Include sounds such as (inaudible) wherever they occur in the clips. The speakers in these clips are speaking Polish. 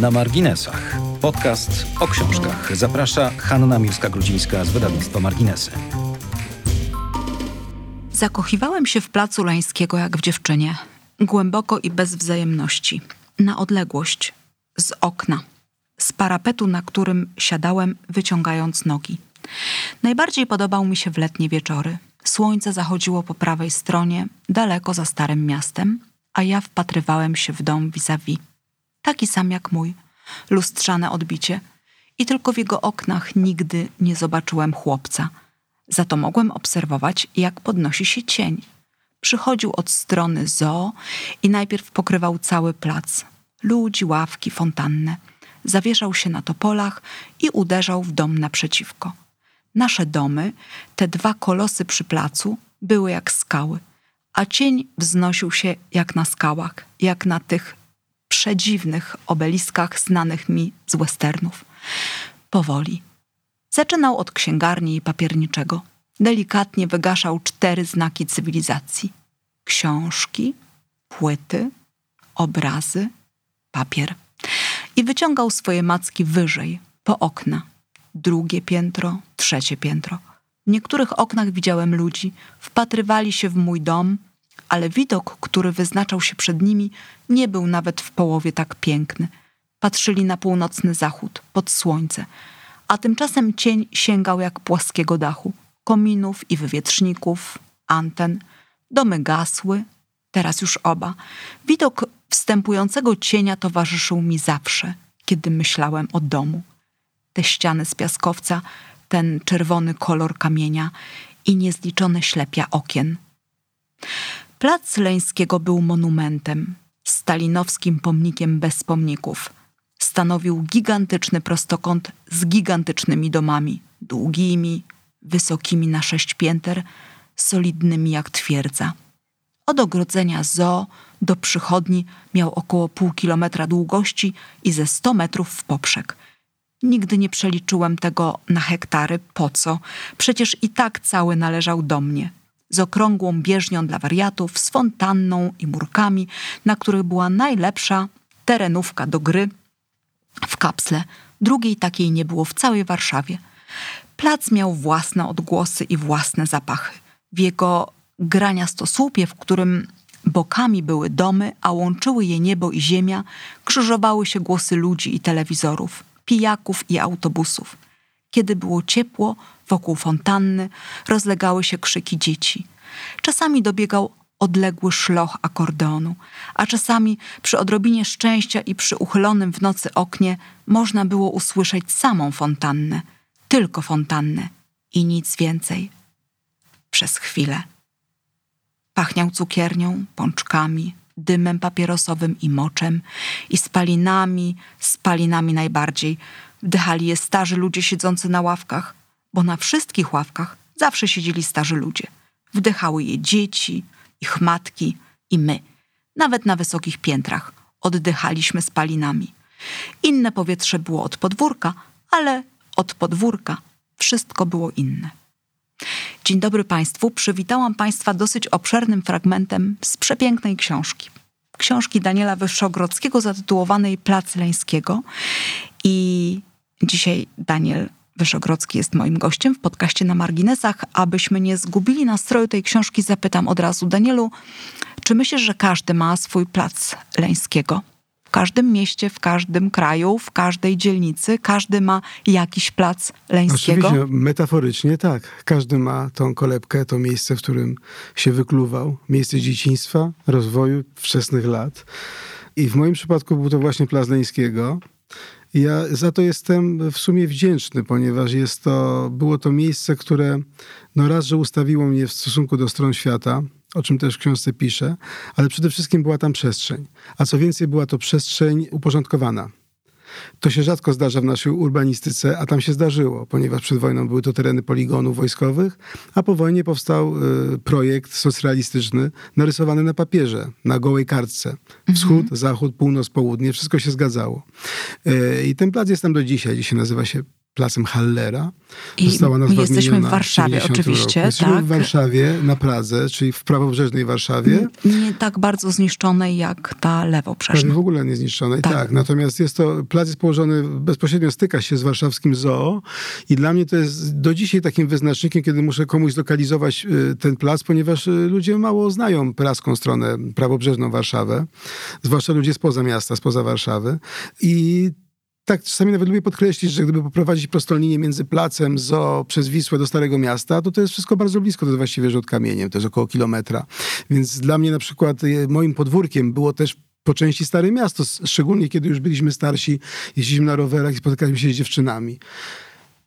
Na marginesach. Podcast o książkach. Zaprasza Hanna Miłska-Grudzińska z wydawnictwa Marginesy. Zakochiwałem się w placu Lańskiego jak w dziewczynie. Głęboko i bez wzajemności. Na odległość. Z okna. Z parapetu, na którym siadałem, wyciągając nogi. Najbardziej podobał mi się w letnie wieczory. Słońce zachodziło po prawej stronie, daleko za starym miastem, a ja wpatrywałem się w dom vis-a-vis. Taki sam jak mój, lustrzane odbicie. I tylko w jego oknach nigdy nie zobaczyłem chłopca. Za to mogłem obserwować, jak podnosi się cień. Przychodził od strony zoo i najpierw pokrywał cały plac. Ludzi, ławki, fontannę. Zawieszał się na topolach i uderzał w dom naprzeciwko. Nasze domy, te dwa kolosy przy placu, były jak skały, a cień wznosił się jak na skałach, jak na tych przedziwnych obeliskach znanych mi z westernów. Powoli. Zaczynał od księgarni i papierniczego. Delikatnie wygaszał cztery znaki cywilizacji: książki, płyty, obrazy, papier. I wyciągał swoje macki wyżej, po okna. Drugie piętro, trzecie piętro. W niektórych oknach widziałem ludzi, wpatrywali się w mój dom, ale widok, który wyznaczał się przed nimi, nie był nawet w połowie tak piękny. Patrzyli na północny zachód, pod słońce, a tymczasem cień sięgał jak płaskiego dachu, kominów i wywietrzników, anten. Domy gasły, teraz już oba. Widok wstępującego cienia towarzyszył mi zawsze, kiedy myślałem o domu. Te ściany z piaskowca, ten czerwony kolor kamienia i niezliczone ślepia okien. Plac Leńskiego był monumentem, stalinowskim pomnikiem bez pomników. Stanowił gigantyczny prostokąt z gigantycznymi domami, długimi, wysokimi na sześć pięter, solidnymi jak twierdza. Od ogrodzenia zoo do przychodni miał około pół kilometra długości i ze sto metrów w poprzek. Nigdy nie przeliczyłem tego na hektary, po co? Przecież i tak cały należał do mnie. Z okrągłą bieżnią dla wariatów, z fontanną i murkami, na których była najlepsza terenówka do gry w kapsle. Drugiej takiej nie było w całej Warszawie. Plac miał własne odgłosy i własne zapachy. W jego graniastosłupie, w którym bokami były domy, a łączyły je niebo i ziemia, krzyżowały się głosy ludzi i telewizorów, pijaków i autobusów. Kiedy było ciepło, wokół fontanny rozlegały się krzyki dzieci. Czasami dobiegał odległy szloch akordeonu, a czasami przy odrobinie szczęścia i przy uchylonym w nocy oknie można było usłyszeć samą fontannę, tylko fontannę i nic więcej. Przez chwilę. Pachniał cukiernią, pączkami, dymem papierosowym i moczem, i spalinami, spalinami najbardziej. Wdychali je starzy ludzie siedzący na ławkach, bo na wszystkich ławkach zawsze siedzieli starzy ludzie. Wdychały je dzieci, ich matki i my. Nawet na wysokich piętrach oddychaliśmy spalinami. Inne powietrze było od podwórka, ale od podwórka wszystko było inne. Dzień dobry Państwu. Przywitałam Państwa dosyć obszernym fragmentem z przepięknej książki. Książki Daniela Wyszogrodzkiego zatytułowanej Plac Leńskiego. I dzisiaj Daniel Wyszogrodzki jest moim gościem w podcaście na marginesach. Abyśmy nie zgubili nastroju tej książki, zapytam od razu Danielu, czy myślisz, że każdy ma swój plac Leńskiego? W każdym mieście, w każdym kraju, w każdej dzielnicy, każdy ma jakiś plac Leńskiego? Oczywiście, metaforycznie tak. Każdy ma tą kolebkę, to miejsce, w którym się wykluwał. Miejsce dzieciństwa, rozwoju, wczesnych lat. I w moim przypadku był to właśnie plac Leńskiego. Ja za to jestem w sumie wdzięczny, ponieważ jest to, było to miejsce, które no raz, że ustawiło mnie w stosunku do stron świata, o czym też w książce piszę, ale przede wszystkim była tam przestrzeń. A co więcej, była to przestrzeń uporządkowana. To się rzadko zdarza w naszej urbanistyce, a tam się zdarzyło, ponieważ przed wojną były to tereny poligonów wojskowych, a po wojnie powstał y, projekt socrealistyczny narysowany na papierze, na gołej kartce. Wschód, mhm. zachód, północ, południe, wszystko się zgadzało. Y, I ten plac jest tam do dzisiaj. Dzisiaj nazywa się placem Hallera. I Została nazwa jesteśmy w Warszawie oczywiście. Jesteśmy tak. w Warszawie, na Pradze, czyli w prawobrzeżnej Warszawie. Nie tak bardzo zniszczonej jak ta lewobrzeżna. Prawie w ogóle nie zniszczonej, tak. tak. Natomiast jest to, plac jest położony, bezpośrednio styka się z warszawskim zoo i dla mnie to jest do dzisiaj takim wyznacznikiem, kiedy muszę komuś zlokalizować y, ten plac, ponieważ y, ludzie mało znają praską stronę prawobrzeżną Warszawę, zwłaszcza ludzie spoza miasta, spoza Warszawy i tak, czasami nawet lubię podkreślić, że gdyby poprowadzić prostą linię między placem Zo przez Wisłę do Starego Miasta, to to jest wszystko bardzo blisko, to jest właściwie rzut kamieniem, to jest około kilometra. Więc dla mnie na przykład e, moim podwórkiem było też po części Stare Miasto, szczególnie kiedy już byliśmy starsi, jeździliśmy na rowerach i spotykaliśmy się z dziewczynami.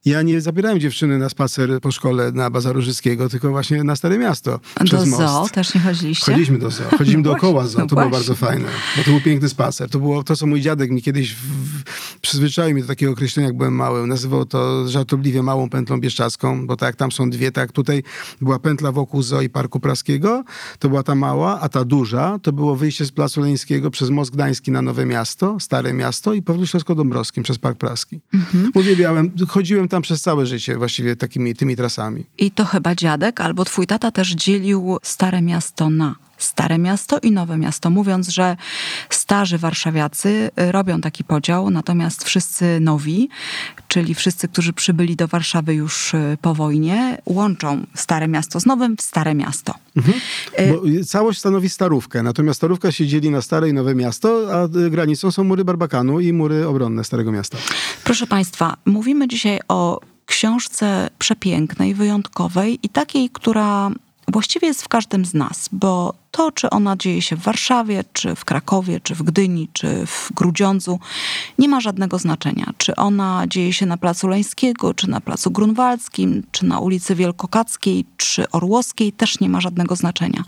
Ja nie zabierałem dziewczyny na spacer po szkole na Bazarorzyckiego, tylko właśnie na Stare Miasto. Do przez most. zoo też nie chodziliście? Chodziliśmy do zoo. Chodziliśmy no dookoła zoo. No to było bardzo fajne. Bo to był piękny spacer. To było to, co mój dziadek mi kiedyś w, przyzwyczaił mnie do takiego określenia, jak byłem mały. Nazywał to żartobliwie małą pętlą bieszczacką, bo tak jak tam są dwie, tak tutaj była pętla wokół zoo i Parku Praskiego, to była ta mała, a ta duża to było wyjście z Placu Leńskiego przez Most Gdański na Nowe Miasto, Stare Miasto i powrót Śląsko-Dąbrowskim przez Park Praski. Mhm. Uwielbiałem, chodziłem tam przez całe życie właściwie takimi tymi trasami. I to chyba dziadek albo twój tata też dzielił Stare Miasto na Stare Miasto i Nowe Miasto, mówiąc, że starzy warszawiacy y, robią taki podział, natomiast wszyscy nowi, czyli wszyscy, którzy przybyli do Warszawy już y, po wojnie, łączą Stare Miasto z Nowym w Stare Miasto. Mhm. Y, Bo całość stanowi Starówkę, natomiast Starówka się dzieli na Stare i Nowe Miasto, a granicą są mury Barbakanu i mury obronne Starego Miasta. Proszę Państwa, mówimy dzisiaj o książce przepięknej, wyjątkowej i takiej, która właściwie jest w każdym z nas, bo to, czy ona dzieje się w Warszawie, czy w Krakowie, czy w Gdyni, czy w Grudziądzu, nie ma żadnego znaczenia. Czy ona dzieje się na Placu Leńskiego, czy na Placu Grunwaldzkim, czy na ulicy Wielkokackiej, czy Orłowskiej, też nie ma żadnego znaczenia.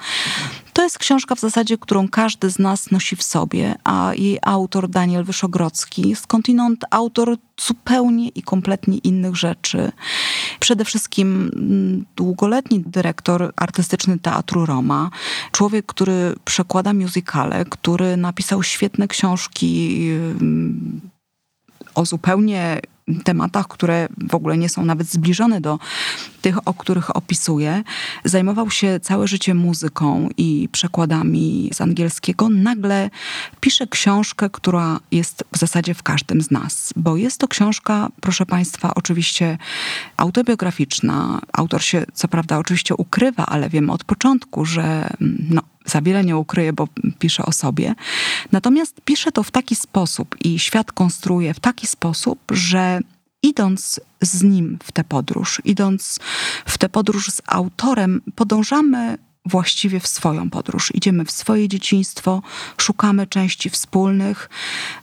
To jest książka w zasadzie, którą każdy z nas nosi w sobie, a jej autor Daniel Wyszogrodzki, skądinąd autor zupełnie i kompletnie innych rzeczy. Przede wszystkim mm, długoletni dyrektor artystyczny Teatru Roma, człowiek, który przekłada musicale, który napisał świetne książki mm, o zupełnie tematach, które w ogóle nie są nawet zbliżone do tych, o których opisuje. Zajmował się całe życie muzyką i przekładami z angielskiego. Nagle pisze książkę, która jest w zasadzie w każdym z nas, bo jest to książka, proszę Państwa, oczywiście autobiograficzna. Autor się co prawda oczywiście ukrywa, ale wiemy od początku, że no, za wiele nie ukryje, bo pisze o sobie. Natomiast pisze to w taki sposób i świat konstruuje w taki sposób, że idąc z nim w tę podróż, idąc w tę podróż z autorem, podążamy właściwie w swoją podróż. Idziemy w swoje dzieciństwo, szukamy części wspólnych,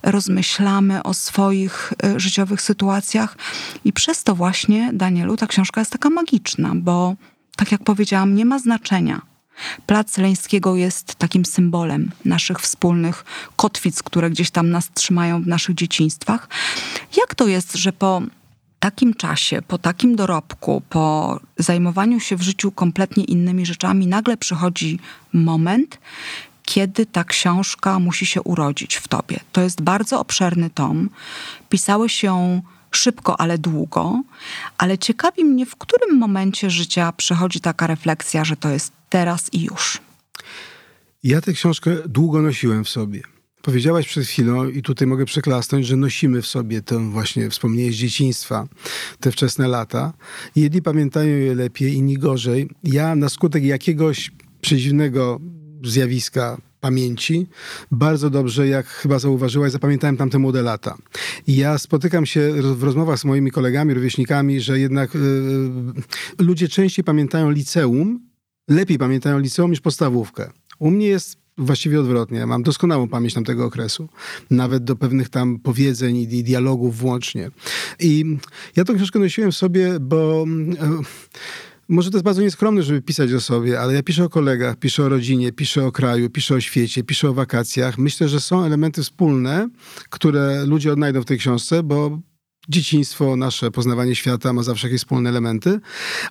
rozmyślamy o swoich e, życiowych sytuacjach i przez to właśnie, Danielu, ta książka jest taka magiczna, bo tak jak powiedziałam, nie ma znaczenia, Plac Leńskiego jest takim symbolem naszych wspólnych kotwic, które gdzieś tam nas trzymają w naszych dzieciństwach. Jak to jest, że po takim czasie, po takim dorobku, po zajmowaniu się w życiu kompletnie innymi rzeczami, nagle przychodzi moment, kiedy ta książka musi się urodzić w tobie. To jest bardzo obszerny tom. Pisałeś ją szybko, ale długo, ale ciekawi mnie, w którym momencie życia przychodzi taka refleksja, że to jest teraz i już. Ja tę książkę długo nosiłem w sobie. Powiedziałaś przed chwilą, i tutaj mogę przeklasnąć, że nosimy w sobie to właśnie wspomnienie z dzieciństwa, te wczesne lata. Jedni pamiętają je lepiej, inni gorzej. Ja na skutek jakiegoś przedziwnego zjawiska pamięci. Bardzo dobrze, jak chyba zauważyłaś, zapamiętałem tamte młode lata. Ja spotykam się w rozmowach z moimi kolegami, rówieśnikami, że jednak yy, ludzie częściej pamiętają liceum, lepiej pamiętają liceum niż podstawówkę. U mnie jest właściwie odwrotnie. Mam doskonałą pamięć tamtego okresu. Nawet do pewnych tam powiedzeń i dialogów włącznie. I ja tą książkę nosiłem sobie, bo... Yy, może to jest bardzo nieskromne, żeby pisać o sobie, ale ja piszę o kolegach, piszę o rodzinie, piszę o kraju, piszę o świecie, piszę o wakacjach. Myślę, że są elementy wspólne, które ludzie odnajdą w tej książce, bo dzieciństwo, nasze poznawanie świata ma zawsze jakieś wspólne elementy,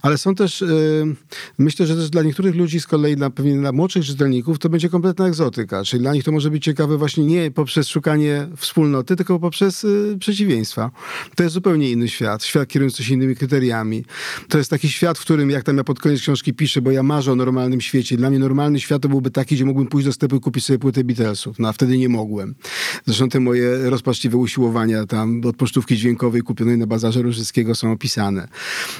ale są też, yy, myślę, że też dla niektórych ludzi z kolei, dla, pewnie dla młodszych czytelników, to będzie kompletna egzotyka, czyli dla nich to może być ciekawe właśnie nie poprzez szukanie wspólnoty, tylko poprzez yy, przeciwieństwa. To jest zupełnie inny świat, świat kierujący się innymi kryteriami. To jest taki świat, w którym, jak tam ja pod koniec książki piszę, bo ja marzę o normalnym świecie. Dla mnie normalny świat to byłby taki, gdzie mógłbym pójść do sklepu i kupić sobie płytę Beatlesów. No a wtedy nie mogłem. Zresztą te moje rozpaczliwe usiłowania tam od pocztówki dźwiękowej kupionej na bazarze Różyckiego są opisane.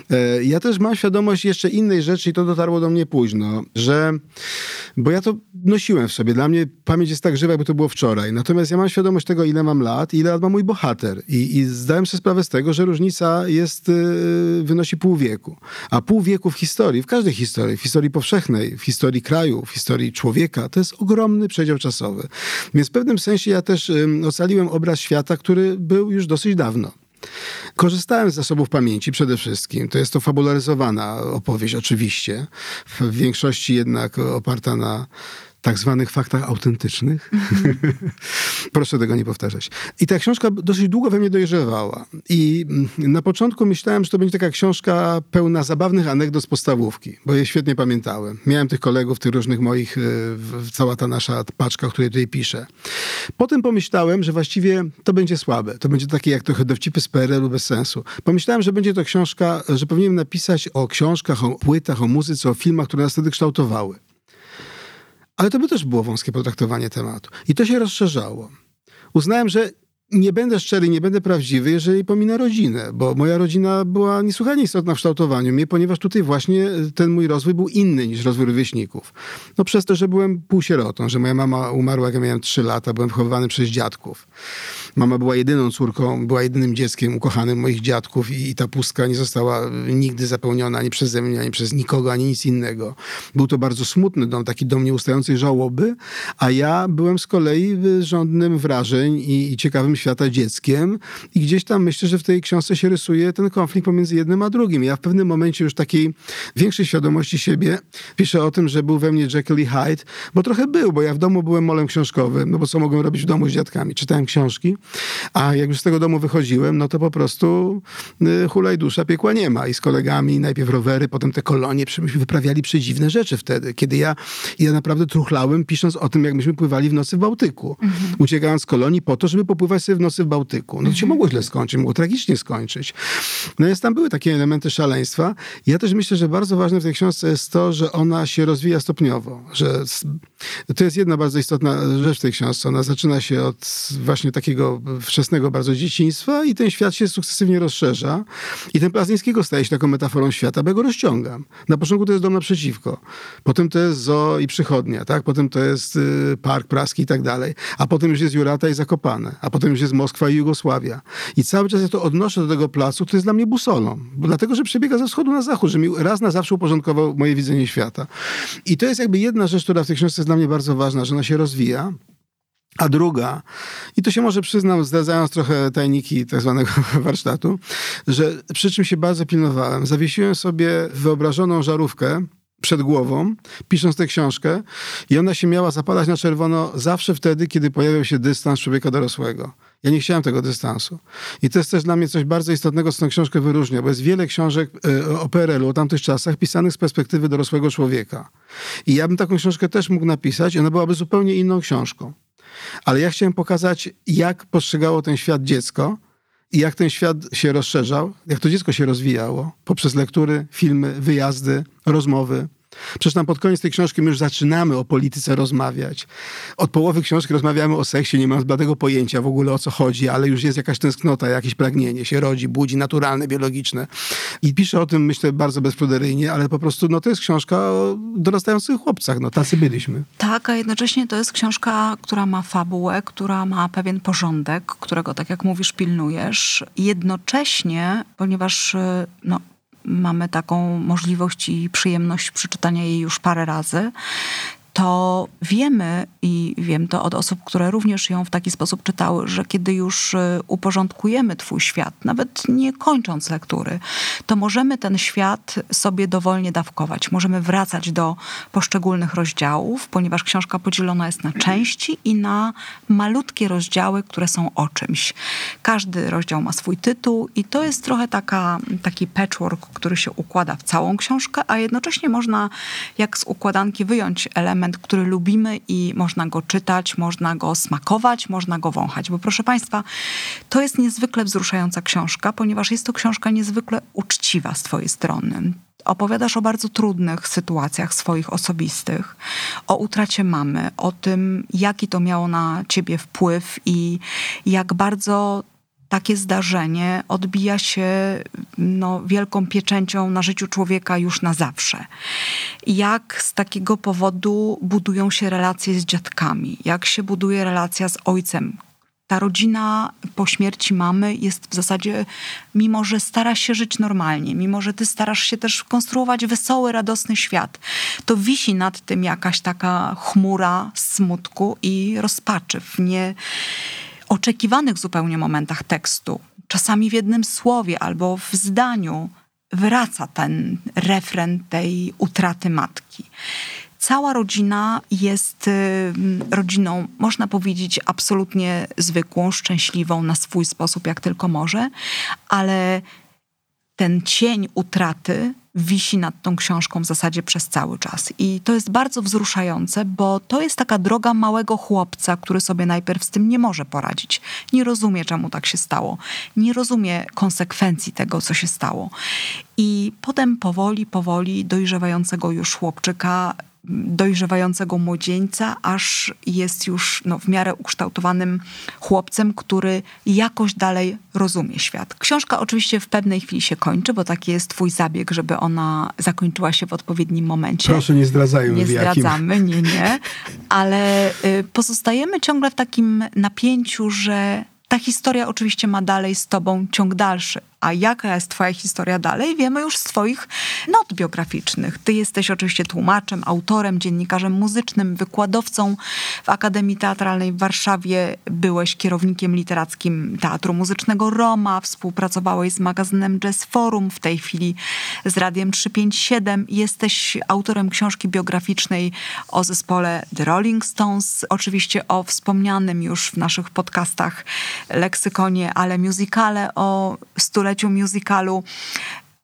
E, ja też mam świadomość jeszcze innej rzeczy i to dotarło do mnie późno, że, bo ja to nosiłem w sobie. Dla mnie pamięć jest tak żywa, jakby to było wczoraj. Natomiast ja mam świadomość tego, ile mam lat ile lat ma mój bohater. I, i zdałem sobie sprawę z tego, że różnica jest, y, wynosi pół wieku. A pół wieku w historii, w każdej historii, w historii powszechnej, w historii kraju, w historii człowieka, to jest ogromny przedział czasowy. Więc w pewnym sensie ja też ocaliłem obraz świata, który był już dosyć dawno. Korzystałem z zasobów pamięci przede wszystkim. To jest to fabularyzowana opowieść, oczywiście. W większości jednak oparta na tak zwanych faktach autentycznych. Mm-hmm. (laughs) Proszę tego nie powtarzać. I ta książka dosyć długo we mnie dojrzewała. I mm, na początku myślałem, że to będzie taka książka pełna zabawnych anegdot z podstawówki, bo je świetnie pamiętałem. Miałem tych kolegów, tych różnych moich, e, cała ta nasza paczka, o której tutaj piszę. Potem pomyślałem, że właściwie to będzie słabe. To będzie takie jak trochę dowcipy z PRL-u bez sensu. Pomyślałem, że będzie to książka, że powinienem napisać o książkach, o płytach, o muzyce, o filmach, które nas wtedy kształtowały. Ale to by też było wąskie potraktowanie tematu. I to się rozszerzało. Uznałem, że nie będę szczery, nie będę prawdziwy, jeżeli pominę rodzinę, bo moja rodzina była niesłychanie istotna w kształtowaniu mnie, ponieważ tutaj właśnie ten mój rozwój był inny niż rozwój rówieśników. No przez to, że byłem półsierotą, że moja mama umarła, jak ja miałem 3 lata, byłem wychowywany przez dziadków. Mama była jedyną córką, była jedynym dzieckiem ukochanym moich dziadków i, i ta pustka nie została nigdy zapełniona ani przeze mnie, ani przez nikogo, ani nic innego. Był to bardzo smutny dom, taki dom nieustającej żałoby, a ja byłem z kolei rządnym wrażeń i, i ciekawym świata dzieckiem i gdzieś tam myślę, że w tej książce się rysuje ten konflikt pomiędzy jednym a drugim. Ja w pewnym momencie już takiej większej świadomości siebie piszę o tym, że był we mnie Jekyll i Hyde, bo trochę był, bo ja w domu byłem molem książkowym, no bo co mogłem robić w domu z dziadkami? Czytałem książki, a jak już z tego domu wychodziłem, no to po prostu y, hulaj dusza, piekła nie ma. I z kolegami najpierw rowery, potem te kolonie, wyprawiali przedziwne rzeczy wtedy, kiedy ja, ja naprawdę truchlałem, pisząc o tym, jak myśmy pływali w nocy w Bałtyku. Mhm. Uciekając z kolonii po to, żeby popływać sobie w nocy w Bałtyku. No to się mhm. mogło źle skończyć, mogło tragicznie skończyć. No więc tam były takie elementy szaleństwa. Ja też myślę, że bardzo ważne w tej książce jest to, że ona się rozwija stopniowo. Że to jest jedna bardzo istotna rzecz w tej książce. Ona zaczyna się od właśnie takiego wczesnego bardzo dzieciństwa i ten świat się sukcesywnie rozszerza. I ten Plaznickiego staje się taką metaforą świata, bo ja go rozciągam. Na początku to jest dom naprzeciwko. Potem to jest zoo i przychodnia, tak? Potem to jest y, park praski i tak dalej. A potem już jest Jurata i Zakopane. A potem już jest Moskwa i Jugosławia. I cały czas ja to odnoszę do tego placu, który jest dla mnie busolą. Bo dlatego, że przebiega ze wschodu na zachód, że mi raz na zawsze uporządkował moje widzenie świata. I to jest jakby jedna rzecz, która w tej książce jest dla mnie bardzo ważna, że ona się rozwija. A druga, i to się może przyznam, zdradzając trochę tajniki tak zwanego (laughs) warsztatu, że przy czym się bardzo pilnowałem. Zawiesiłem sobie wyobrażoną żarówkę przed głową, pisząc tę książkę i ona się miała zapalać na czerwono zawsze wtedy, kiedy pojawiał się dystans człowieka dorosłego. Ja nie chciałem tego dystansu. I to jest też dla mnie coś bardzo istotnego, co tę książkę wyróżnia, bo jest wiele książek e, o PRL-u, o tamtych czasach, pisanych z perspektywy dorosłego człowieka. I ja bym taką książkę też mógł napisać, ona byłaby zupełnie inną książką. Ale ja chciałem pokazać, jak postrzegało ten świat dziecko i jak ten świat się rozszerzał, jak to dziecko się rozwijało poprzez lektury, filmy, wyjazdy, rozmowy. Przecież tam pod koniec tej książki my już zaczynamy o polityce rozmawiać. Od połowy książki rozmawiamy o seksie, nie mam zbladego pojęcia w ogóle o co chodzi, ale już jest jakaś tęsknota, jakieś pragnienie się rodzi, budzi, naturalne, biologiczne. I piszę o tym, myślę, bardzo bezpruderyjnie, ale po prostu no, to jest książka o dorastających chłopcach. No, tacy byliśmy. Tak, a jednocześnie to jest książka, która ma fabułę, która ma pewien porządek, którego, tak jak mówisz, pilnujesz. Jednocześnie, ponieważ no, mamy taką możliwość i przyjemność przeczytania jej już parę razy, to wiemy i wiem to od osób, które również ją w taki sposób czytały, że kiedy już y, uporządkujemy Twój świat, nawet nie kończąc lektury, to możemy ten świat sobie dowolnie dawkować. Możemy wracać do poszczególnych rozdziałów, ponieważ książka podzielona jest na części i na malutkie rozdziały, które są o czymś. Każdy rozdział ma swój tytuł i to jest trochę taka, taki patchwork, który się układa w całą książkę, a jednocześnie można jak z układanki wyjąć element, który lubimy i można go czytać, można go smakować, można go wąchać. Bo proszę Państwa, to jest niezwykle wzruszająca książka, ponieważ jest to książka niezwykle uczciwa z Twojej strony opowiadasz o bardzo trudnych sytuacjach swoich osobistych, o utracie mamy, o tym, jaki to miało na ciebie wpływ i jak bardzo takie zdarzenie odbija się no, wielką pieczęcią na życiu człowieka już na zawsze. Jak z takiego powodu budują się relacje z dziadkami, jak się buduje relacja z ojcem, ta rodzina po śmierci mamy jest w zasadzie, mimo że stara się żyć normalnie, mimo że ty starasz się też konstruować wesoły, radosny świat, to wisi nad tym jakaś taka chmura smutku i rozpaczy w nieoczekiwanych zupełnie momentach tekstu. Czasami w jednym słowie albo w zdaniu wraca ten refren tej utraty matki. Cała rodzina jest y, rodziną, można powiedzieć, absolutnie zwykłą, szczęśliwą na swój sposób, jak tylko może, ale ten cień utraty wisi nad tą książką w zasadzie przez cały czas. I to jest bardzo wzruszające, bo to jest taka droga małego chłopca, który sobie najpierw z tym nie może poradzić. Nie rozumie, czemu tak się stało. Nie rozumie konsekwencji tego, co się stało. I potem powoli, powoli dojrzewającego już chłopczyka dojrzewającego młodzieńca, aż jest już no, w miarę ukształtowanym chłopcem, który jakoś dalej rozumie świat. Książka oczywiście w pewnej chwili się kończy, bo taki jest twój zabieg, żeby ona zakończyła się w odpowiednim momencie. Proszę, nie zdradzajmy. Nie zdradzamy, nie, nie. Ale y, pozostajemy ciągle w takim napięciu, że ta historia oczywiście ma dalej z tobą ciąg dalszy. A jaka jest twoja historia dalej, wiemy już z twoich not biograficznych. Ty jesteś oczywiście tłumaczem, autorem, dziennikarzem muzycznym, wykładowcą w Akademii Teatralnej w Warszawie. Byłeś kierownikiem literackim Teatru Muzycznego Roma, współpracowałeś z magazynem Jazz Forum, w tej chwili z Radiem 357. Jesteś autorem książki biograficznej o zespole The Rolling Stones, oczywiście o wspomnianym już w naszych podcastach leksykonie, ale musicale o stuleciu stuleciu musicalu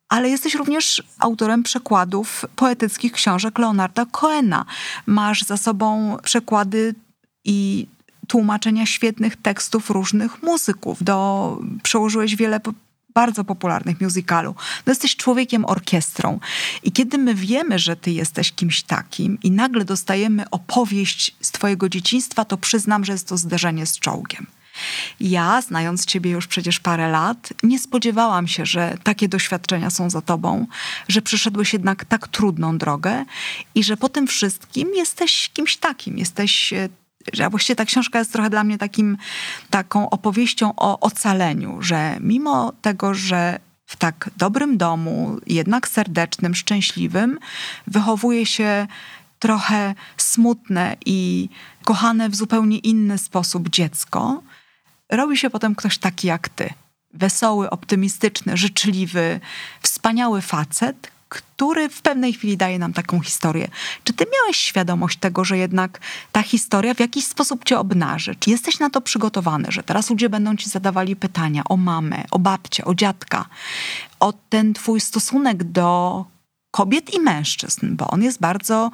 ale jesteś również autorem przekładów poetyckich książek Leonarda Coena. Masz za sobą przekłady i tłumaczenia świetnych tekstów różnych muzyków. Do, przełożyłeś wiele bardzo popularnych musicalu. No jesteś człowiekiem orkiestrą. I kiedy my wiemy, że ty jesteś kimś takim i nagle dostajemy opowieść z twojego dzieciństwa, to przyznam, że jest to zderzenie z czołgiem. Ja, znając Ciebie już przecież parę lat, nie spodziewałam się, że takie doświadczenia są za Tobą, że przeszedłeś jednak tak trudną drogę i że po tym wszystkim jesteś kimś takim. Jesteś że właściwie ta książka jest trochę dla mnie takim, taką opowieścią o ocaleniu, że mimo tego, że w tak dobrym domu, jednak serdecznym, szczęśliwym, wychowuje się trochę smutne i kochane w zupełnie inny sposób dziecko, robi się potem ktoś taki jak ty. Wesoły, optymistyczny, życzliwy, wspaniały facet, który w pewnej chwili daje nam taką historię. Czy ty miałeś świadomość tego, że jednak ta historia w jakiś sposób cię obnaży? Czy jesteś na to przygotowany, że teraz ludzie będą ci zadawali pytania o mamę, o babcię, o dziadka, o ten twój stosunek do kobiet i mężczyzn, bo on jest bardzo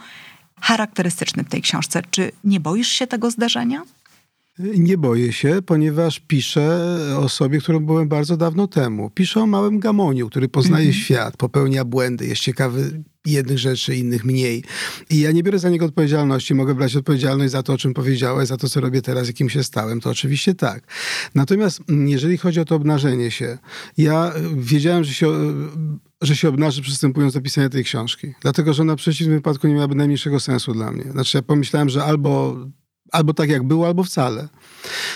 charakterystyczny w tej książce. Czy nie boisz się tego zdarzenia? Nie boję się, ponieważ piszę o sobie, którą byłem bardzo dawno temu. Piszę o małym gamoniu, który poznaje mm -hmm. świat, popełnia błędy, jest ciekawy jednych rzeczy, innych mniej. I ja nie biorę za niego odpowiedzialności. Mogę brać odpowiedzialność za to, o czym powiedziałeś, za to, co robię teraz, jakim się stałem. To oczywiście tak. Natomiast mm, jeżeli chodzi o to obnażenie się, ja wiedziałem, że się że się obnaży przystępując do pisania tej książki. Dlatego, że na przeciwnym wypadku nie miałaby najmniejszego sensu dla mnie. Znaczy ja pomyślałem, że albo albo tak jak było, albo wcale.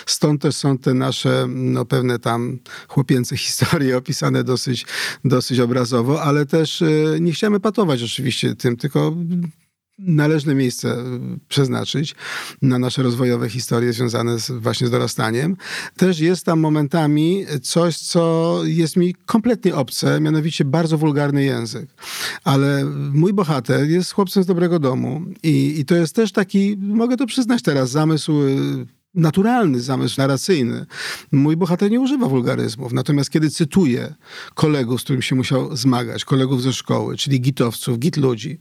Stąd też są te nasze no, pewne tam chłopięce (laughs) historie opisane dosyć, dosyć obrazowo, ale też e, nie chciałem patować oczywiście tym, tylko należne miejsce przeznaczyć na nasze rozwojowe historie związane z, właśnie z dorastaniem. Też jest tam momentami coś, co jest mi kompletnie obce, mianowicie bardzo wulgarny język. Ale mój bohater jest chłopcem z dobrego domu i, i to jest też taki, mogę to przyznać teraz, zamysł naturalny zamysł narracyjny. Mój bohater nie używa wulgaryzmów, natomiast kiedy cytuje kolegów, z którym się musiał zmagać, kolegów ze szkoły, czyli gitowców, git ludzi,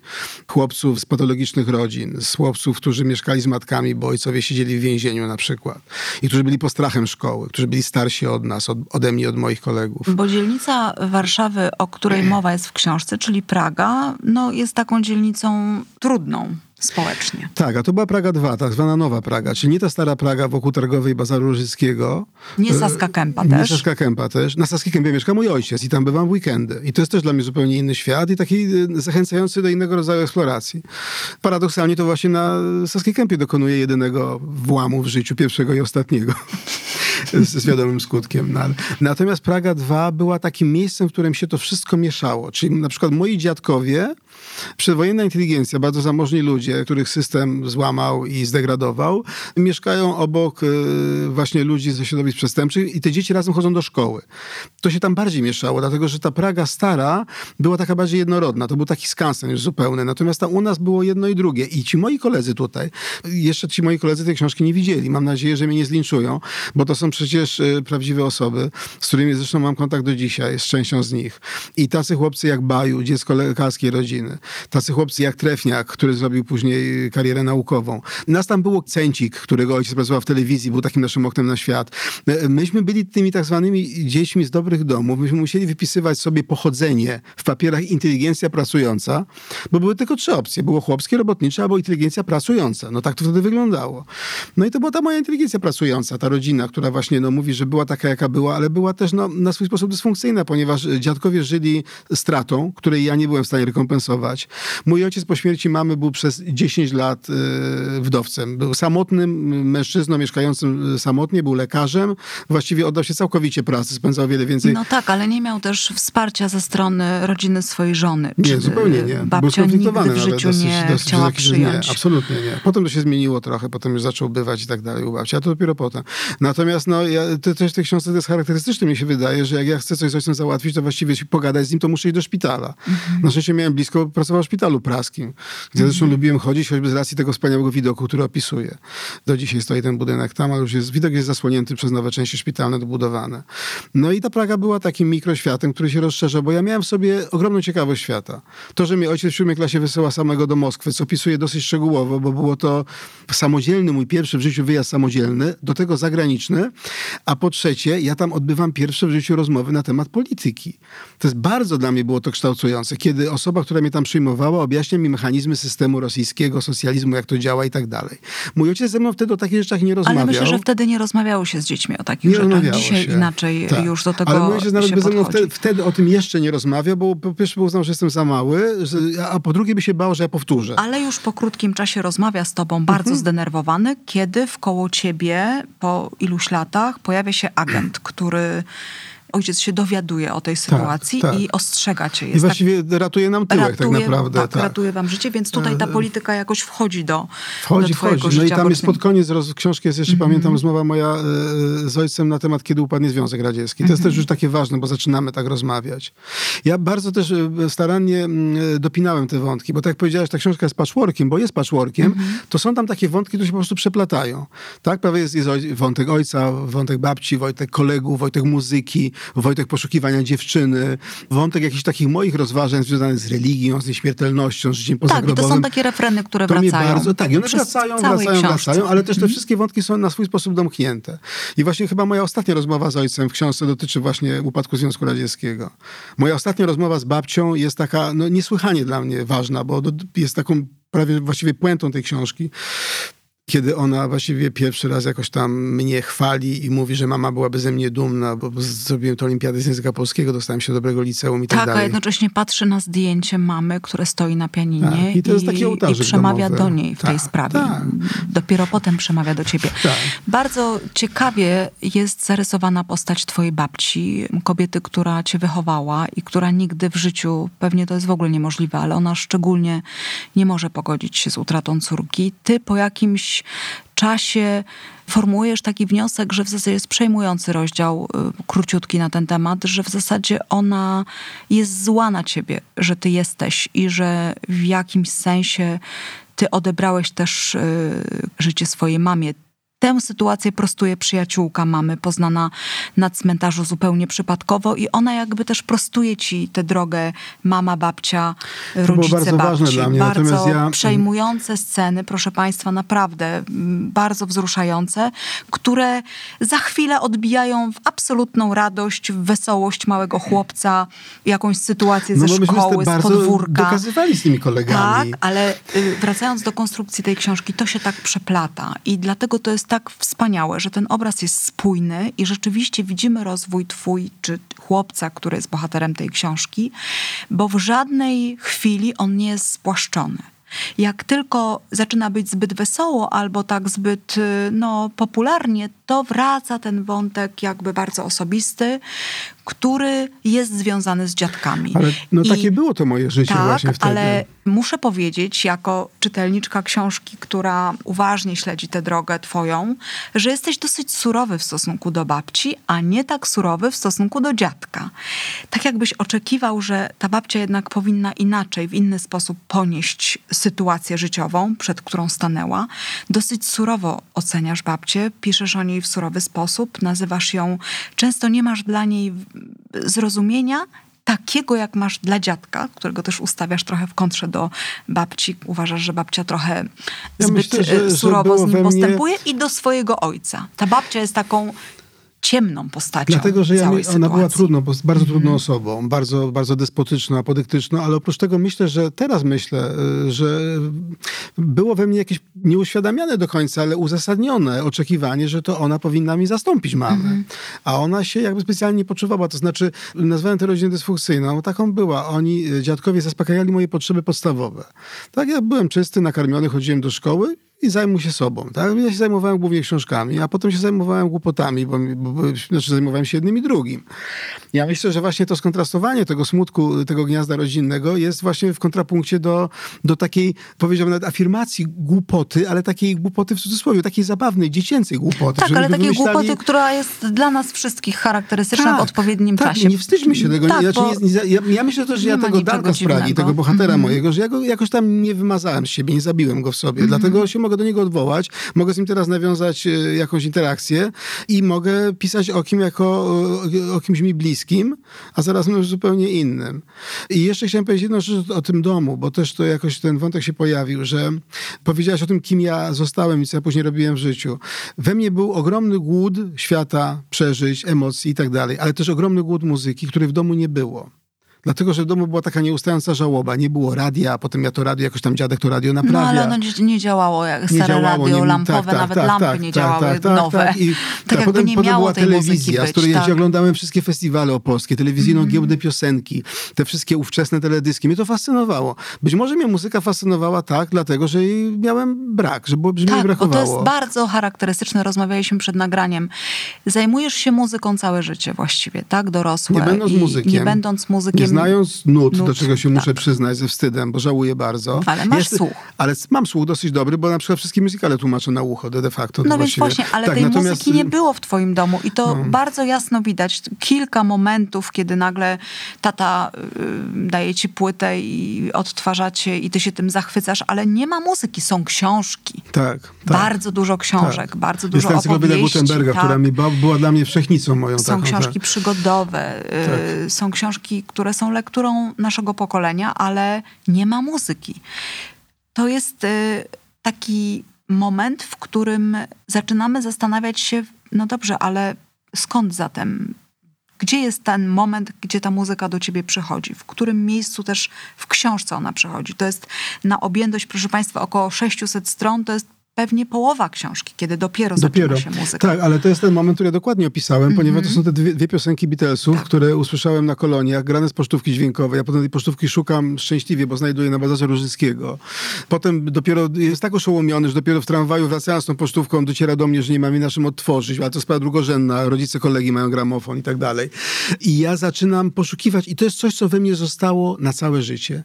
chłopców z patologicznych rodzin, z chłopców, którzy mieszkali z matkami, bo ojcowie siedzieli w więzieniu na przykład i którzy byli postrachem szkoły, którzy byli starsi od nas, od, ode mnie, od moich kolegów. Bo dzielnica Warszawy, o której mowa jest w książce, czyli Praga, no jest taką dzielnicą trudną społecznie. Tak, a to była Praga 2, tak zwana Nowa Praga, czyli nie ta stara Praga wokół Targowej Bazaru Różyckiego. Nie Saska Kępa też. Nie Saska Kępa też. Na Saskiej Kępie mieszka mój ojciec i tam bywam w weekendy. I to jest też dla mnie zupełnie inny świat i taki y, zachęcający do innego rodzaju eksploracji. Paradoksalnie to właśnie na Saskiej Kępie dokonuję jedynego włamu w życiu, pierwszego i ostatniego. (laughs) z wiadomym skutkiem. No, natomiast Praga 2 była takim miejscem, w którym się to wszystko mieszało. Czyli na przykład moi dziadkowie, przedwojenna inteligencja, bardzo zamożni ludzie, których system złamał i zdegradował, mieszkają obok y, właśnie ludzi ze środowisk przestępczych i te dzieci razem chodzą do szkoły. To się tam bardziej mieszało, dlatego że ta Praga stara była taka bardziej jednorodna. To był taki skansen już zupełny. Natomiast tam u nas było jedno i drugie. I ci moi koledzy tutaj, jeszcze ci moi koledzy tej książki nie widzieli. Mam nadzieję, że mnie nie zlinczują, bo to są przecież y, prawdziwe osoby, z którymi zresztą mam kontakt do dzisiaj, z częścią z nich. I tacy chłopcy jak Baju, dziecko lekarskiej rodziny. Tacy chłopcy jak Trefniak, który zrobił później karierę naukową. Nas tam było Cęcik, którego ojciec pracował w telewizji, był takim naszym oknem na świat. Myśmy byli tymi tak zwanymi dziećmi z dobrych domów. Myśmy musieli wypisywać sobie pochodzenie w papierach inteligencja pracująca, bo były tylko trzy opcje. Było chłopskie, robotnicze albo inteligencja pracująca. No tak to wtedy wyglądało. No i to była ta moja inteligencja pracująca, ta rodzina, która właśnie no, mówi, że była taka, jaka była, ale była też no, na swój sposób dysfunkcyjna, ponieważ dziadkowie żyli stratą, której ja nie byłem w stanie rekompensować. Mój ojciec po śmierci mamy był przez 10 lat y, wdowcem. Był samotnym mężczyzną mieszkającym samotnie, był lekarzem. Właściwie oddał się całkowicie pracy, spędzał wiele więcej. No tak, ale nie miał też wsparcia ze strony rodziny swojej żony. Nie, zupełnie nie. Babcia nigdy w życiu dosyć, nie dosyć, chciała dosyć, przyjąć. Nie, absolutnie nie. Potem to się zmieniło trochę, potem już zaczął bywać i tak dalej u babci, a to dopiero potem. Natomiast no, ja, to też w tej książce to jest charakterystyczne, mi się wydaje, że jak ja chcę coś z ojcem załatwić, to właściwie pogadać z nim, to muszę iść do szpitala. Mhm. Na szczęście miałem blisko, pracował w szpitalu praskim, gdzie mhm. zresztą lubiłem chodzić, choćby z racji tego wspaniałego widoku, który opisuję. Do dzisiaj stoi ten budynek tam, ale już jest, widok jest zasłonięty przez nowe części szpitalne dobudowane. No i ta Praga była takim mikroświatem, który się rozszerzał, bo ja miałem w sobie ogromną ciekawość świata. To, że mnie ojciec w siódmej klasie wysyła samego do Moskwy, co opisuję dosyć szczegółowo, bo było to samodzielny, mój pierwszy w życiu wyjazd samodzielny, do tego zagraniczny, a po trzecie, ja tam odbywam pierwsze w życiu rozmowy na temat polityki. To jest bardzo dla mnie było to kształtujące, kiedy osoba, która mnie tam przyjmowała, objaśnia mi mechanizmy systemu rosyjskiego, socjalizmu, jak to działa i tak dalej. Mój ojciec ze mną wtedy o takich rzeczach nie rozmawiał. Ale myślę, że wtedy nie rozmawiało się z dziećmi o takich nie rzeczach. Dzisiaj się. inaczej tak. już do tego Ale mój ojciec nawet by ze mną wtedy, wtedy, o tym jeszcze nie rozmawiał, bo po pierwsze uznał, że jestem za mały, a po drugie by się bał, że ja powtórzę. Ale już po krótkim czasie rozmawia z tobą bardzo mhm. zdenerwowany, kiedy wkoło ciebie po iluś latach pojawia się agent, (clears throat) który ojciec się dowiaduje o tej tak, sytuacji tak, tak. i ostrzega cię. Jest I właściwie tak, ratuje nam tyłek ratuje, tak naprawdę. Tak, tak, ratuje wam życie, więc tutaj ta e, polityka jakoś wchodzi do Wchodzi, do wchodzi. No i tam jest pod koniec roz, książki, jest jeszcze mm -hmm. pamiętam rozmowa moja e, z ojcem na temat, kiedy upadnie Związek Radziecki. To mm -hmm. jest też mhm. już takie ważne, bo zaczynamy tak rozmawiać. Ja bardzo też e, starannie dopinałem te wątki, bo tak jak powiedziałeś, ta książka jest patchworkiem, bo jest patchworkiem, mm -hmm. to są tam takie wątki, które się po prostu przeplatają. Tak, prawie jest, jest wątek ojca, wątek babci, wątek kolegów, wątek muzyki, wątek poszukiwania dziewczyny, wątek jakichś takich moich rozważań związanych z religią, z nieśmiertelnością, z życiem pozagrobowym. Tak, to są takie refreny, które to wracają. Bardzo, tak, i one wracają, wracają, wracają, ale też te mhm. wszystkie wątki są na swój sposób domknięte. I właśnie chyba moja ostatnia rozmowa z ojcem w książce dotyczy właśnie upadku Związku Radzieckiego. Moja ostatnia rozmowa z babcią jest taka no, niesłychanie dla mnie ważna, bo jest taką prawie właściwie puentą tej książki. Kiedy ona właściwie pierwszy raz jakoś tam mnie chwali i mówi, że mama byłaby ze mnie dumna, bo zrobiłem to olimpiadę z języka polskiego, dostałem się do dobrego liceum i tak, tak dalej. a jednocześnie patrzy na zdjęcie mamy, które stoi na pianinie tak, i, to jest taki i przemawia domowy. do niej w tak, tej sprawie. Tak. Dopiero potem przemawia do ciebie. Tak. Bardzo ciekawie jest zarysowana postać twojej babci, kobiety, która cię wychowała i która nigdy w życiu, pewnie to jest w ogóle niemożliwe, ale ona szczególnie nie może pogodzić się z utratą córki. Ty po jakimś czasie formułujesz taki wniosek, że w zasadzie jest przejmujący rozdział, y, króciutki na ten temat, że w zasadzie ona jest zła na ciebie, że ty jesteś i że w jakimś sensie ty odebrałeś też y, życie swojej mamie. Tę sytuację prostuje przyjaciółka mamy, poznana na cmentarzu zupełnie przypadkowo i ona jakby też prostuje ci tę drogę mama, babcia, to rodzice, było bardzo babci. Ważne dla mnie. Bardzo Natomiast ja... przejmujące sceny, proszę państwa, naprawdę bardzo wzruszające, które za chwilę odbijają w absolutną radość, w wesołość małego chłopca, jakąś sytuację no, ze szkoły, z podwórka. dokazywali z tymi kolegami. Tak, ale y, wracając do konstrukcji tej książki, to się tak przeplata i dlatego to jest tak wspaniałe, że ten obraz jest spójny i rzeczywiście widzimy rozwój twój, czy chłopca, który jest bohaterem tej książki, bo w żadnej chwili on nie jest spłaszczony. Jak tylko zaczyna być zbyt wesoło albo tak zbyt y, no, popularnie, to wraca ten wątek jakby bardzo osobisty, który jest związany z dziadkami. Ale no I, takie było to moje życie tak, właśnie wtedy. ale muszę powiedzieć, jako czytelniczka książki, która uważnie śledzi tę drogę twoją, że jesteś dosyć surowy w stosunku do babci, a nie tak surowy w stosunku do dziadka. Tak jakbyś oczekiwał, że ta babcia jednak powinna inaczej, w inny sposób ponieść sytuację życiową, przed którą stanęła. Dosyć surowo oceniasz babcię, piszesz o niej w surowy sposób, nazywasz ją, często nie masz dla niej zrozumienia, takiego, jak masz dla dziadka, którego też ustawiasz trochę w kontrze do babci. Uważasz, że babcia trochę ja zbyt myślę, że, surowo że z nim postępuje i do swojego ojca. Ta babcia jest taką ciemną postacią. Dlatego, że ja, ona sytuacji. była trudną, bardzo trudną mm -hmm. osobą, bardzo, bardzo despotyczną, apodyktyczną, ale oprócz tego myślę, że teraz myślę, y, że było we mnie jakieś nieuświadamiane do końca, ale uzasadnione oczekiwanie, że to ona powinna mi zastąpić mamę. Mm. A ona się jakby specjalnie nie poczuwała. To znaczy, nazwałem tę rodzinę dysfunkcyjną. Taką była. Oni, y, dziadkowie, zaspokajali moje potrzeby podstawowe. Tak, ja byłem czysty, nakarmiony, chodziłem do szkoły i zajmuj się sobą. Tak? Ja się zajmowałem głównie książkami, a potem się zajmowałem głupotami, bo, bo, bo znaczy zajmowałem się jednym i drugim. Ja myślę, że właśnie to skontrastowanie tego smutku, tego gniazda rodzinnego jest właśnie w kontrapunkcie do, do takiej, powiedziałbym nawet afirmacji głupoty, ale takiej głupoty w cudzysłowie, takiej zabawnej, dziecięcej głupoty. Tak, ale takiej wymyślali... głupoty, która jest dla nas wszystkich charakterystyczna tak, w odpowiednim tak, czasie. nie wstydźmy się tego. Tak, nie, nie, ja, ja, myślę też, że ja tego Darka z Pragi, tego bohatera mm-hmm. mojego, że ja go jakoś tam nie wymazałem z siebie, nie zabiłem go w sobie. Mm-hmm. Dlatego się mogę do niego odwołać, mogę z nim teraz nawiązać e, jakąś interakcję i mogę pisać o kim jako o, kimś mi bliskim, a zaraz już zupełnie innym. I jeszcze chciałem powiedzieć jedną rzecz o tym domu, bo też to jakoś ten wątek się pojawił, że powiedziałaś o tym, kim ja zostałem i co ja później robiłem w życiu. We mnie był ogromny głód świata, przeżyć, emocji i tak dalej, ale też ogromny głód muzyki, który w domu nie było. Dlatego, że w domu była taka nieustająca żałoba. Nie było radia, a potem ja to radio, jakoś tam dziadek to radio naprawia. No ale ono nie, nie działało jak nie stare działało, radio, nie, lampowe, tak, tak, nawet tak, lampy tak, nie tak, działały, tak, tak, nowe. Tak, I, tak jakby potem, nie potem miało była tej telewizja, być, z której ja oglądałem wszystkie festiwale opolskie, telewizyjną mm. giełdę piosenki, te wszystkie ówczesne teledyski. Mnie to fascynowało. Być może mnie muzyka fascynowała tak, dlatego, że miałem brak, że, było, że tak, brakowało. Tak, bo to jest bardzo charakterystyczne. Rozmawialiśmy przed nagraniem. Zajmujesz się muzyką całe życie właściwie, tak? Dorosłe. Nie będąc muzykiem. Nie będąc muzykiem znając nut, nut do czego się tak. muszę przyznać ze wstydem, bo żałuję bardzo. Ale masz Jest, słuch. Ale mam słuch dosyć dobry, bo na przykład wszystkie muzykale tłumaczę na ucho de, facto. No więc właśnie, ale tak, tej natomiast... muzyki nie było w twoim domu i to no. bardzo jasno widać. Kilka momentów, kiedy nagle tata y, daje ci płytę i odtwarzacie i ty się tym zachwycasz, ale nie ma muzyki, są książki. Tak. tak bardzo dużo książek, tak. bardzo dużo Jest opowieści. Gutenberga, tak. która mi była dla mnie wszechnicą moją. Są taką, książki tak. przygodowe, y, są książki, które są lekturą naszego pokolenia, ale nie ma muzyki. To jest y, taki moment, w którym zaczynamy zastanawiać się, no dobrze, ale skąd zatem gdzie jest ten moment, gdzie ta muzyka do ciebie przychodzi? W którym miejscu też w książce ona przychodzi? To jest na objętość, proszę Państwa, około 600 stron. To jest pewnie połowa książki, kiedy dopiero, dopiero. zaczyna się muzyka. Tak, ale to jest ten moment, który ja dokładnie opisałem, mm -hmm. ponieważ to są te dwie, dwie piosenki Beatlesów, tak. które usłyszałem na koloniach, grane z pocztówki dźwiękowej. Ja potem tej pocztówki szukam szczęśliwie, bo znajduję na bazarze Różyckiego. Potem dopiero jest tak oszołomiony, że dopiero w tramwaju wracając z tą pocztówką dociera do mnie, że nie mam jej na czym odtworzyć, ale to sprawa drugorzędna. Rodzice kolegi mają gramofon i tak dalej. I ja zaczynam poszukiwać i to jest coś, co we mnie zostało na całe życie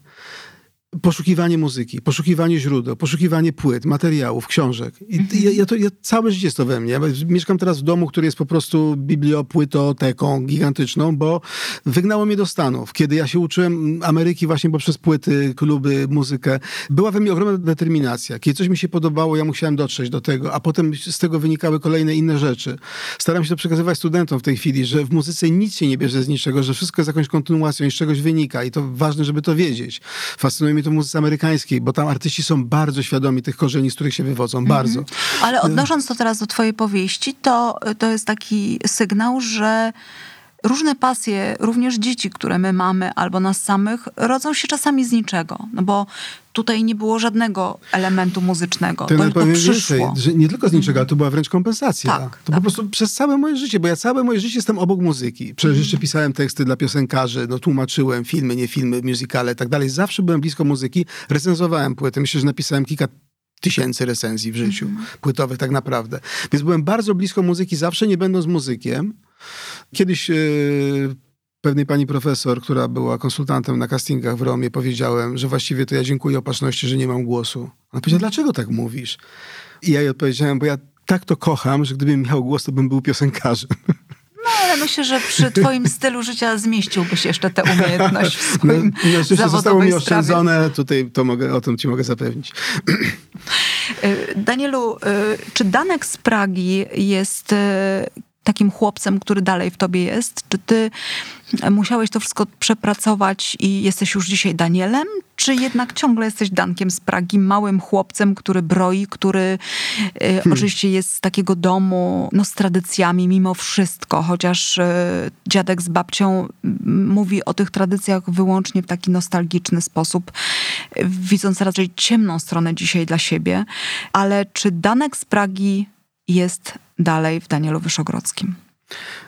poszukiwanie muzyki, poszukiwanie źródeł, poszukiwanie płyt, materiałów, książek. I mhm. ja, ja, to, ja, całe życie jest to we mnie. Ja mieszkam teraz w domu, który jest po prostu bibliopłytoteką gigantyczną, bo wygnało mnie do Stanów. Kiedy ja się uczyłem Ameryki właśnie poprzez płyty, kluby, muzykę, była we mnie ogromna determinacja. Kiedy coś mi się podobało, ja musiałem dotrzeć do tego, a potem z tego wynikały kolejne inne rzeczy. Staram się to przekazywać studentom w tej chwili, że w muzyce nic się nie bierze z niczego, że wszystko jest jakąś kontynuacją i z czegoś wynika i to ważne, żeby to wiedzieć. Fascynuje mnie mnie to muzyce amerykańskiej, bo tam artyści są bardzo świadomi tych korzeni, z których się wywodzą, mhm. bardzo. Ale odnosząc to teraz do twojej powieści, to, to jest taki sygnał, że różne pasje, również dzieci, które my mamy, albo nas samych, rodzą się czasami z niczego. No bo tutaj nie było żadnego elementu muzycznego. To, to powiem przyszło. Że nie tylko z niczego, ale to była wręcz kompensacja. Tak, to tak. po prostu przez całe moje życie, bo ja całe moje życie jestem obok muzyki. Przecież jeszcze mhm. pisałem teksty dla piosenkarzy, no tłumaczyłem filmy, nie filmy, musicale i tak dalej. Zawsze byłem blisko muzyki, recenzowałem płyty. Myślę, że napisałem kilka tysięcy recenzji w życiu, mm -hmm. płytowych tak naprawdę. Więc byłem bardzo blisko muzyki, zawsze nie będąc muzykiem. Kiedyś yy, pewnej pani profesor, która była konsultantem na castingach w Romie, powiedziałem, że właściwie to ja dziękuję opatrzności, że nie mam głosu. Ona powiedziała, dlaczego tak mówisz? I ja jej odpowiedziałem, bo ja tak to kocham, że gdybym miał głos, to bym był piosenkarzem. No, ale myślę, że przy twoim stylu życia zmieściłbyś jeszcze tę umiejętność w swoim no, no, zostało mi oszczędzone, tutaj to mogę, o tym ci mogę zapewnić. Danielu, y, czy Danek z Pragi jest y, takim chłopcem, który dalej w tobie jest? Czy ty musiałeś to wszystko przepracować i jesteś już dzisiaj Danielem? Czy jednak ciągle jesteś Dankiem z Pragi, małym chłopcem, który broi, który y, hmm. oczywiście jest z takiego domu, no z tradycjami mimo wszystko, chociaż y, dziadek z babcią mówi o tych tradycjach wyłącznie w taki nostalgiczny sposób, widząc raczej ciemną stronę dzisiaj dla siebie. Ale czy Danek z Pragi jest dalej w Danielu Wyszogrodzkim.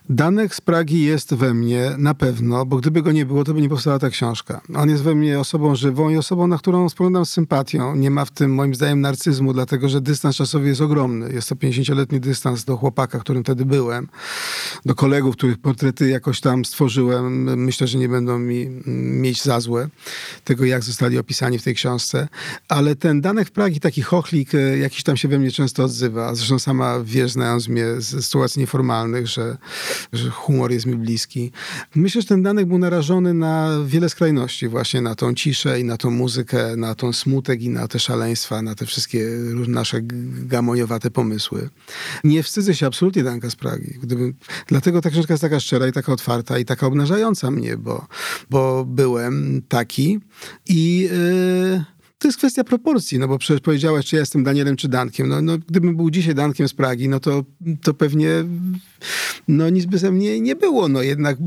Danek z Pragi jest we mnie na pewno, bo gdyby go nie było, to by nie powstała ta książka. On jest we mnie osobą żywą i osobą, na którą spoglądam z sympatią. Nie ma w tym moim zdaniem narcyzmu, dlatego że dystans czasowy jest ogromny. Jest to 50-letni dystans do chłopaka, którym wtedy byłem, do kolegów, których portrety jakoś tam stworzyłem. Myślę, że nie będą mi mieć za złe tego, jak zostali opisani w tej książce. Ale ten Danek w Pragi, taki chochlik, e, jakiś tam się we mnie często odzywa. Zresztą sama wiesz, znając mnie z sytuacji nieformalnych, że że humor jest mi bliski. Myślę, że ten Danek był narażony na wiele skrajności, właśnie na tą ciszę i na tą muzykę, na tą smutek i na te szaleństwa, na te wszystkie nasze gamoniowate pomysły. Nie wstydzę się absolutnie Danka z Pragi. Gdyby, dlatego ta książka jest taka szczera i taka otwarta i taka obnażająca mnie, bo, bo byłem taki i... Yy, to jest kwestia proporcji, no bo przecież powiedziałeś, czy ja jestem Danielem, czy Dankiem. No, no gdybym był dzisiaj Dankiem z Pragi, no to, to pewnie no nic by ze mnie nie było. No jednak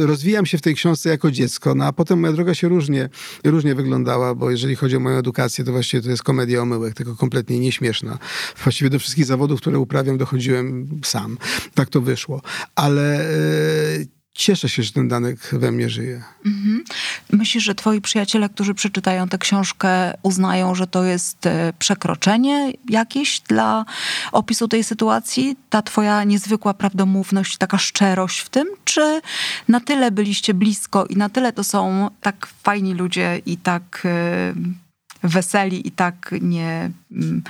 rozwijam się w tej książce jako dziecko, no a potem moja droga się różnie, różnie wyglądała, bo jeżeli chodzi o moją edukację, to właściwie to jest komedia omyłek, tylko kompletnie nieśmieszna. Właściwie do wszystkich zawodów, które uprawiam, dochodziłem sam. Tak to wyszło. Ale... Cieszę się, że ten Danek we mnie żyje. Mhm. Myślisz, że twoi przyjaciele, którzy przeczytają tę książkę, uznają, że to jest e, przekroczenie jakieś dla opisu tej sytuacji? Ta twoja niezwykła prawdomówność, taka szczerość w tym? Czy na tyle byliście blisko i na tyle to są tak fajni ludzie i tak e, weseli i tak nie mm,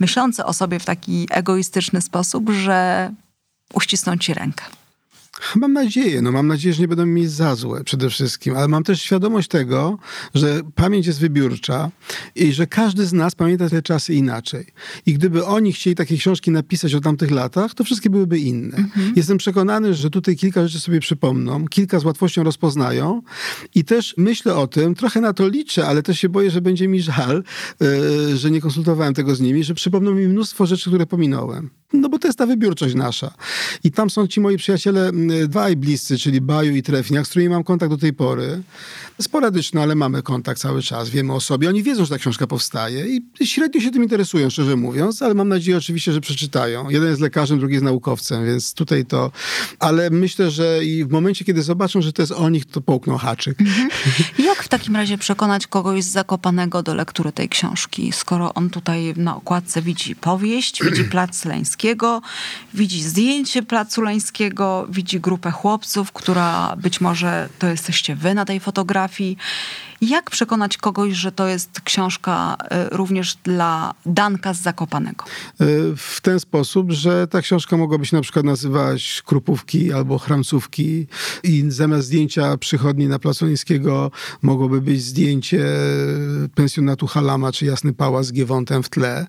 myślący o sobie w taki egoistyczny sposób, że uścisną ci rękę? Mam nadzieję, no mam nadzieję, że nie będą mi za złe przede wszystkim, ale mam też świadomość tego, że pamięć jest wybiórcza i że każdy z nas pamięta te czasy inaczej. I gdyby oni chcieli takie książki napisać o tamtych latach, to wszystkie byłyby inne. Mhm. Jestem przekonany, że tutaj kilka rzeczy sobie przypomną, kilka z łatwością rozpoznają i też myślę o tym, trochę na to liczę, ale też się boję, że będzie mi żal, yy, że nie konsultowałem tego z nimi, że przypomną mi mnóstwo rzeczy, które pominąłem. No bo to jest ta wybiórczość nasza. I tam są ci moi przyjaciele dwaj bliscy, czyli Baju i Trefniak, z którymi mam kontakt do tej pory. Sporadyczny, ale mamy kontakt cały czas, wiemy o sobie. Oni wiedzą, że ta książka powstaje i średnio się tym interesują, szczerze mówiąc, ale mam nadzieję oczywiście, że przeczytają. Jeden jest lekarzem, drugi jest naukowcem, więc tutaj to... Ale myślę, że i w momencie, kiedy zobaczą, że to jest o nich, to połkną haczyk. Mhm. Takim razie przekonać kogoś z Zakopanego do lektury tej książki, skoro on tutaj na okładce widzi powieść, widzi (clears throat) plac Leńskiego, widzi zdjęcie placu Leńskiego, widzi grupę chłopców, która być może to jesteście wy na tej fotografii. Jak przekonać kogoś, że to jest książka e, również dla Danka z Zakopanego? E, w ten sposób, że ta książka mogłaby się na przykład nazywać Krupówki albo Chramcówki i zamiast zdjęcia przychodni na Placu Niskiego mogłoby być zdjęcie pensjonatu Halama czy Jasny Pałac z Giewontem w tle.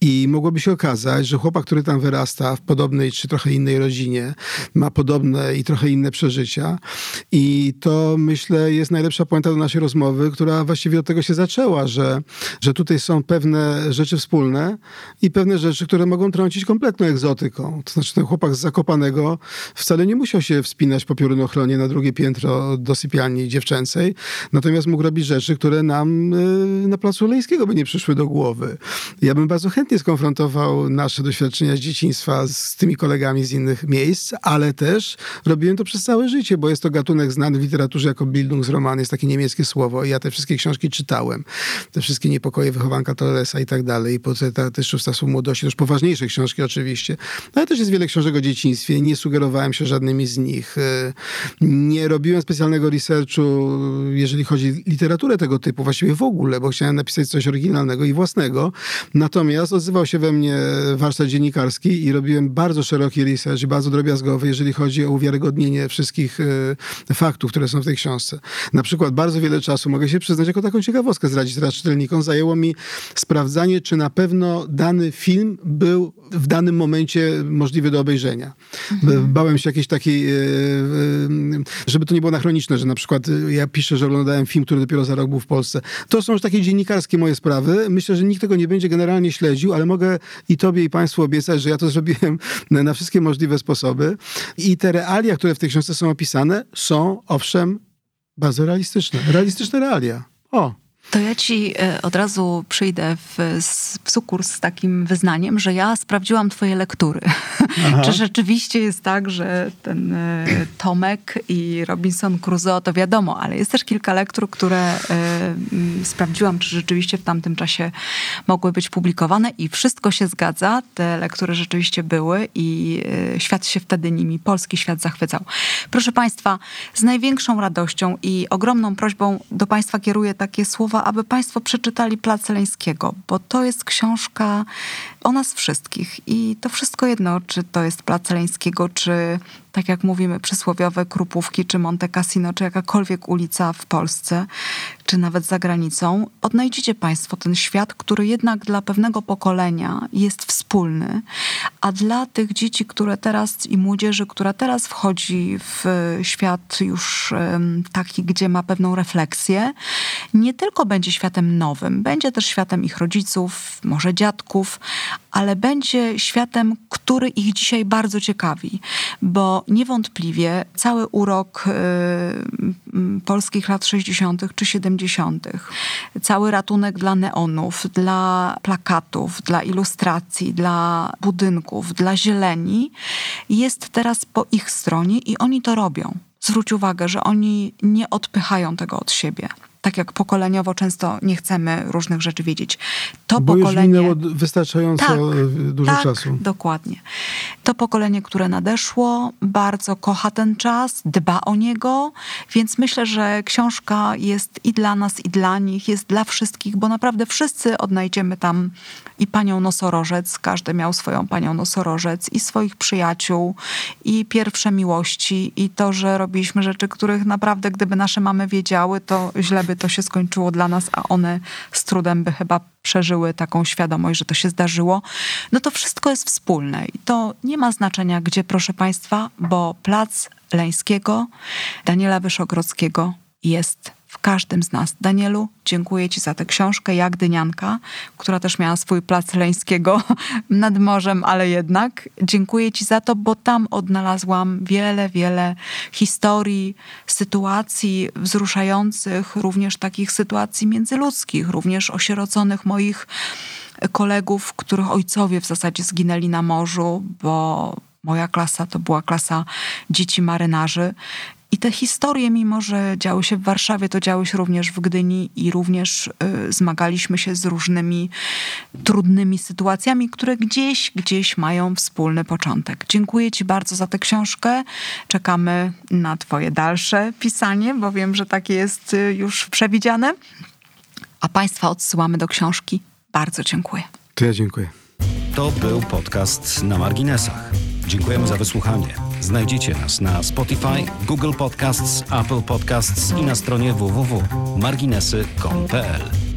I mogłoby się okazać, że chłopak, który tam wyrasta w podobnej czy trochę innej rodzinie, ma podobne i trochę inne przeżycia. I to myślę jest najlepsza puenta do naszej rozmowy, rozmowy, która właściwie od tego się zaczęła, że, że tutaj są pewne rzeczy wspólne i pewne rzeczy, które mogą trącić kompletną egzotyką. To znaczy ten chłopak z Zakopanego wcale nie musiał się wspinać po piorunochronie na drugie piętro do sypialni dziewczęcej, natomiast mógł robić rzeczy, które nam y, na Placu Lejskiego by nie przyszły do głowy. Ja bym bardzo chętnie skonfrontował nasze doświadczenia z dzieciństwa z tymi kolegami z innych miejsc, ale też robiłem to przez całe życie, bo jest to gatunek znany w literaturze jako Bildungsroman, jest takie niemieckie słowo ja te wszystkie książki czytałem. Te wszystkie niepokoje wychowanka Torresa i tak dalej. I portreta też Czasu Młodości, też poważniejsze książki oczywiście. No, ale też jest wiele książek o dzieciństwie. Nie sugerowałem się żadnymi z nich. E, nie robiłem specjalnego researchu, jeżeli chodzi o literaturę tego typu, właściwie w ogóle, bo chciałem napisać coś oryginalnego i własnego. Natomiast odzywał się we mnie warsztat dziennikarski i robiłem bardzo szeroki research, bardzo drobiazgowy, jeżeli chodzi o uwiarygodnienie wszystkich e, faktów, które są w tej książce. Na przykład bardzo wiele czasu mogę się przyznać, jako taką ciekawostkę zdradzić teraz czytelnikom, zajęło mi sprawdzanie, czy na pewno dany film był w danym momencie możliwy do obejrzenia. Mhm. Bałem się jakiejś takiej, e, e, żeby to nie było anachroniczne, że na przykład ja piszę, że oglądałem film, który dopiero za rok był w Polsce. To są już takie dziennikarskie moje sprawy. Myślę, że nikt tego nie będzie generalnie śledził, ale mogę i tobie, i państwu obiecać, że ja to (laughs) zrobiłem na wszystkie możliwe sposoby. I te realia, które w tej książce są opisane, są owszem bardzo realistyczne. Realistyczne realia. O! To ja ci e, od razu przyjdę w, w sukurs z takim wyznaniem, że ja sprawdziłam twoje lektury. (laughs) Czy rzeczywiście jest tak, że ten e, Tomek i Robinson Crusoe, to wiadomo, ale jest też kilka lektur, które e, sprawdziłam, czy rzeczywiście w tamtym czasie mogły być publikowane i wszystko się zgadza. Te lektury rzeczywiście były i świat się wtedy nimi, polski świat zachwycał. Proszę Państwa, z największą radością i ogromną prośbą do Państwa kieruję takie słowa, aby Państwo przeczytali Plac Leńskiego, bo to jest książka o nas wszystkich. I to wszystko jedno, czy to jest Plac Leńskiego, czy tak jak mówimy, przysłowiowe Krupówki, czy Monte Cassino, czy jakakolwiek ulica w Polsce, czy nawet za granicą, odnajdziecie Państwo ten świat, który jednak dla pewnego pokolenia jest wspólny, a dla tych dzieci, które teraz i młodzieży, która teraz wchodzi w świat już taki, gdzie ma pewną refleksję, nie tylko będzie światem nowym, będzie też światem ich rodziców, może dziadków, ale będzie światem, który ich dzisiaj bardzo ciekawi, bo niewątpliwie cały urok y, polskich lat 60. czy 70., cały ratunek dla neonów, dla plakatów, dla ilustracji, dla budynków, dla zieleni jest teraz po ich stronie i oni to robią. Zwróć uwagę, że oni nie odpychają tego od siebie tak jak pokoleniowo często nie chcemy różnych rzeczy wiedzieć. To Bo pokolenie. Już minęło wystarczająco tak, dużo tak, czasu. Dokładnie. To pokolenie, które nadeszło, bardzo kocha ten czas, dba o niego, więc myślę, że książka jest i dla nas, i dla nich, jest dla wszystkich, bo naprawdę wszyscy odnajdziemy tam i panią nosorożec, każdy miał swoją panią nosorożec, i swoich przyjaciół, i pierwsze miłości, i to, że robiliśmy rzeczy, których naprawdę, gdyby nasze mamy wiedziały, to źle by to się skończyło dla nas, a one z trudem by chyba przeżyły taką świadomość, że to się zdarzyło, no to wszystko jest wspólne. I to nie ma znaczenia, gdzie, proszę Państwa, bo plac Leńskiego, Daniela Wyszogrodzkiego jest każdym z nas. Danielu, dziękuję Ci za tę książkę, jak Dynianka, która też miała swój plac Leńskiego (laughs) nad morzem, ale jednak. Dziękuję Ci za to, bo tam odnalazłam wiele, wiele historii, sytuacji wzruszających, również takich sytuacji międzyludzkich, również osieroconych moich kolegów, których ojcowie w zasadzie zginęli na morzu, bo moja klasa to była klasa dzieci marynarzy. I te historie, mimo że działy się w Warszawie, to działy się również w Gdyni i również y, zmagaliśmy się z różnymi trudnymi sytuacjami, które gdzieś, gdzieś mają wspólny początek. Dziękuję Ci bardzo za tę książkę. Czekamy na Twoje dalsze pisanie, bo wiem, że takie jest y, już przewidziane. A Państwa odsyłamy do książki. Bardzo dziękuję. To ja dziękuję. To był podcast na marginesach. Dziękujemy za wysłuchanie. Znajdziecie nas na Spotify, Google Podcasts, Apple Podcasts i na stronie www.marginesy.pl.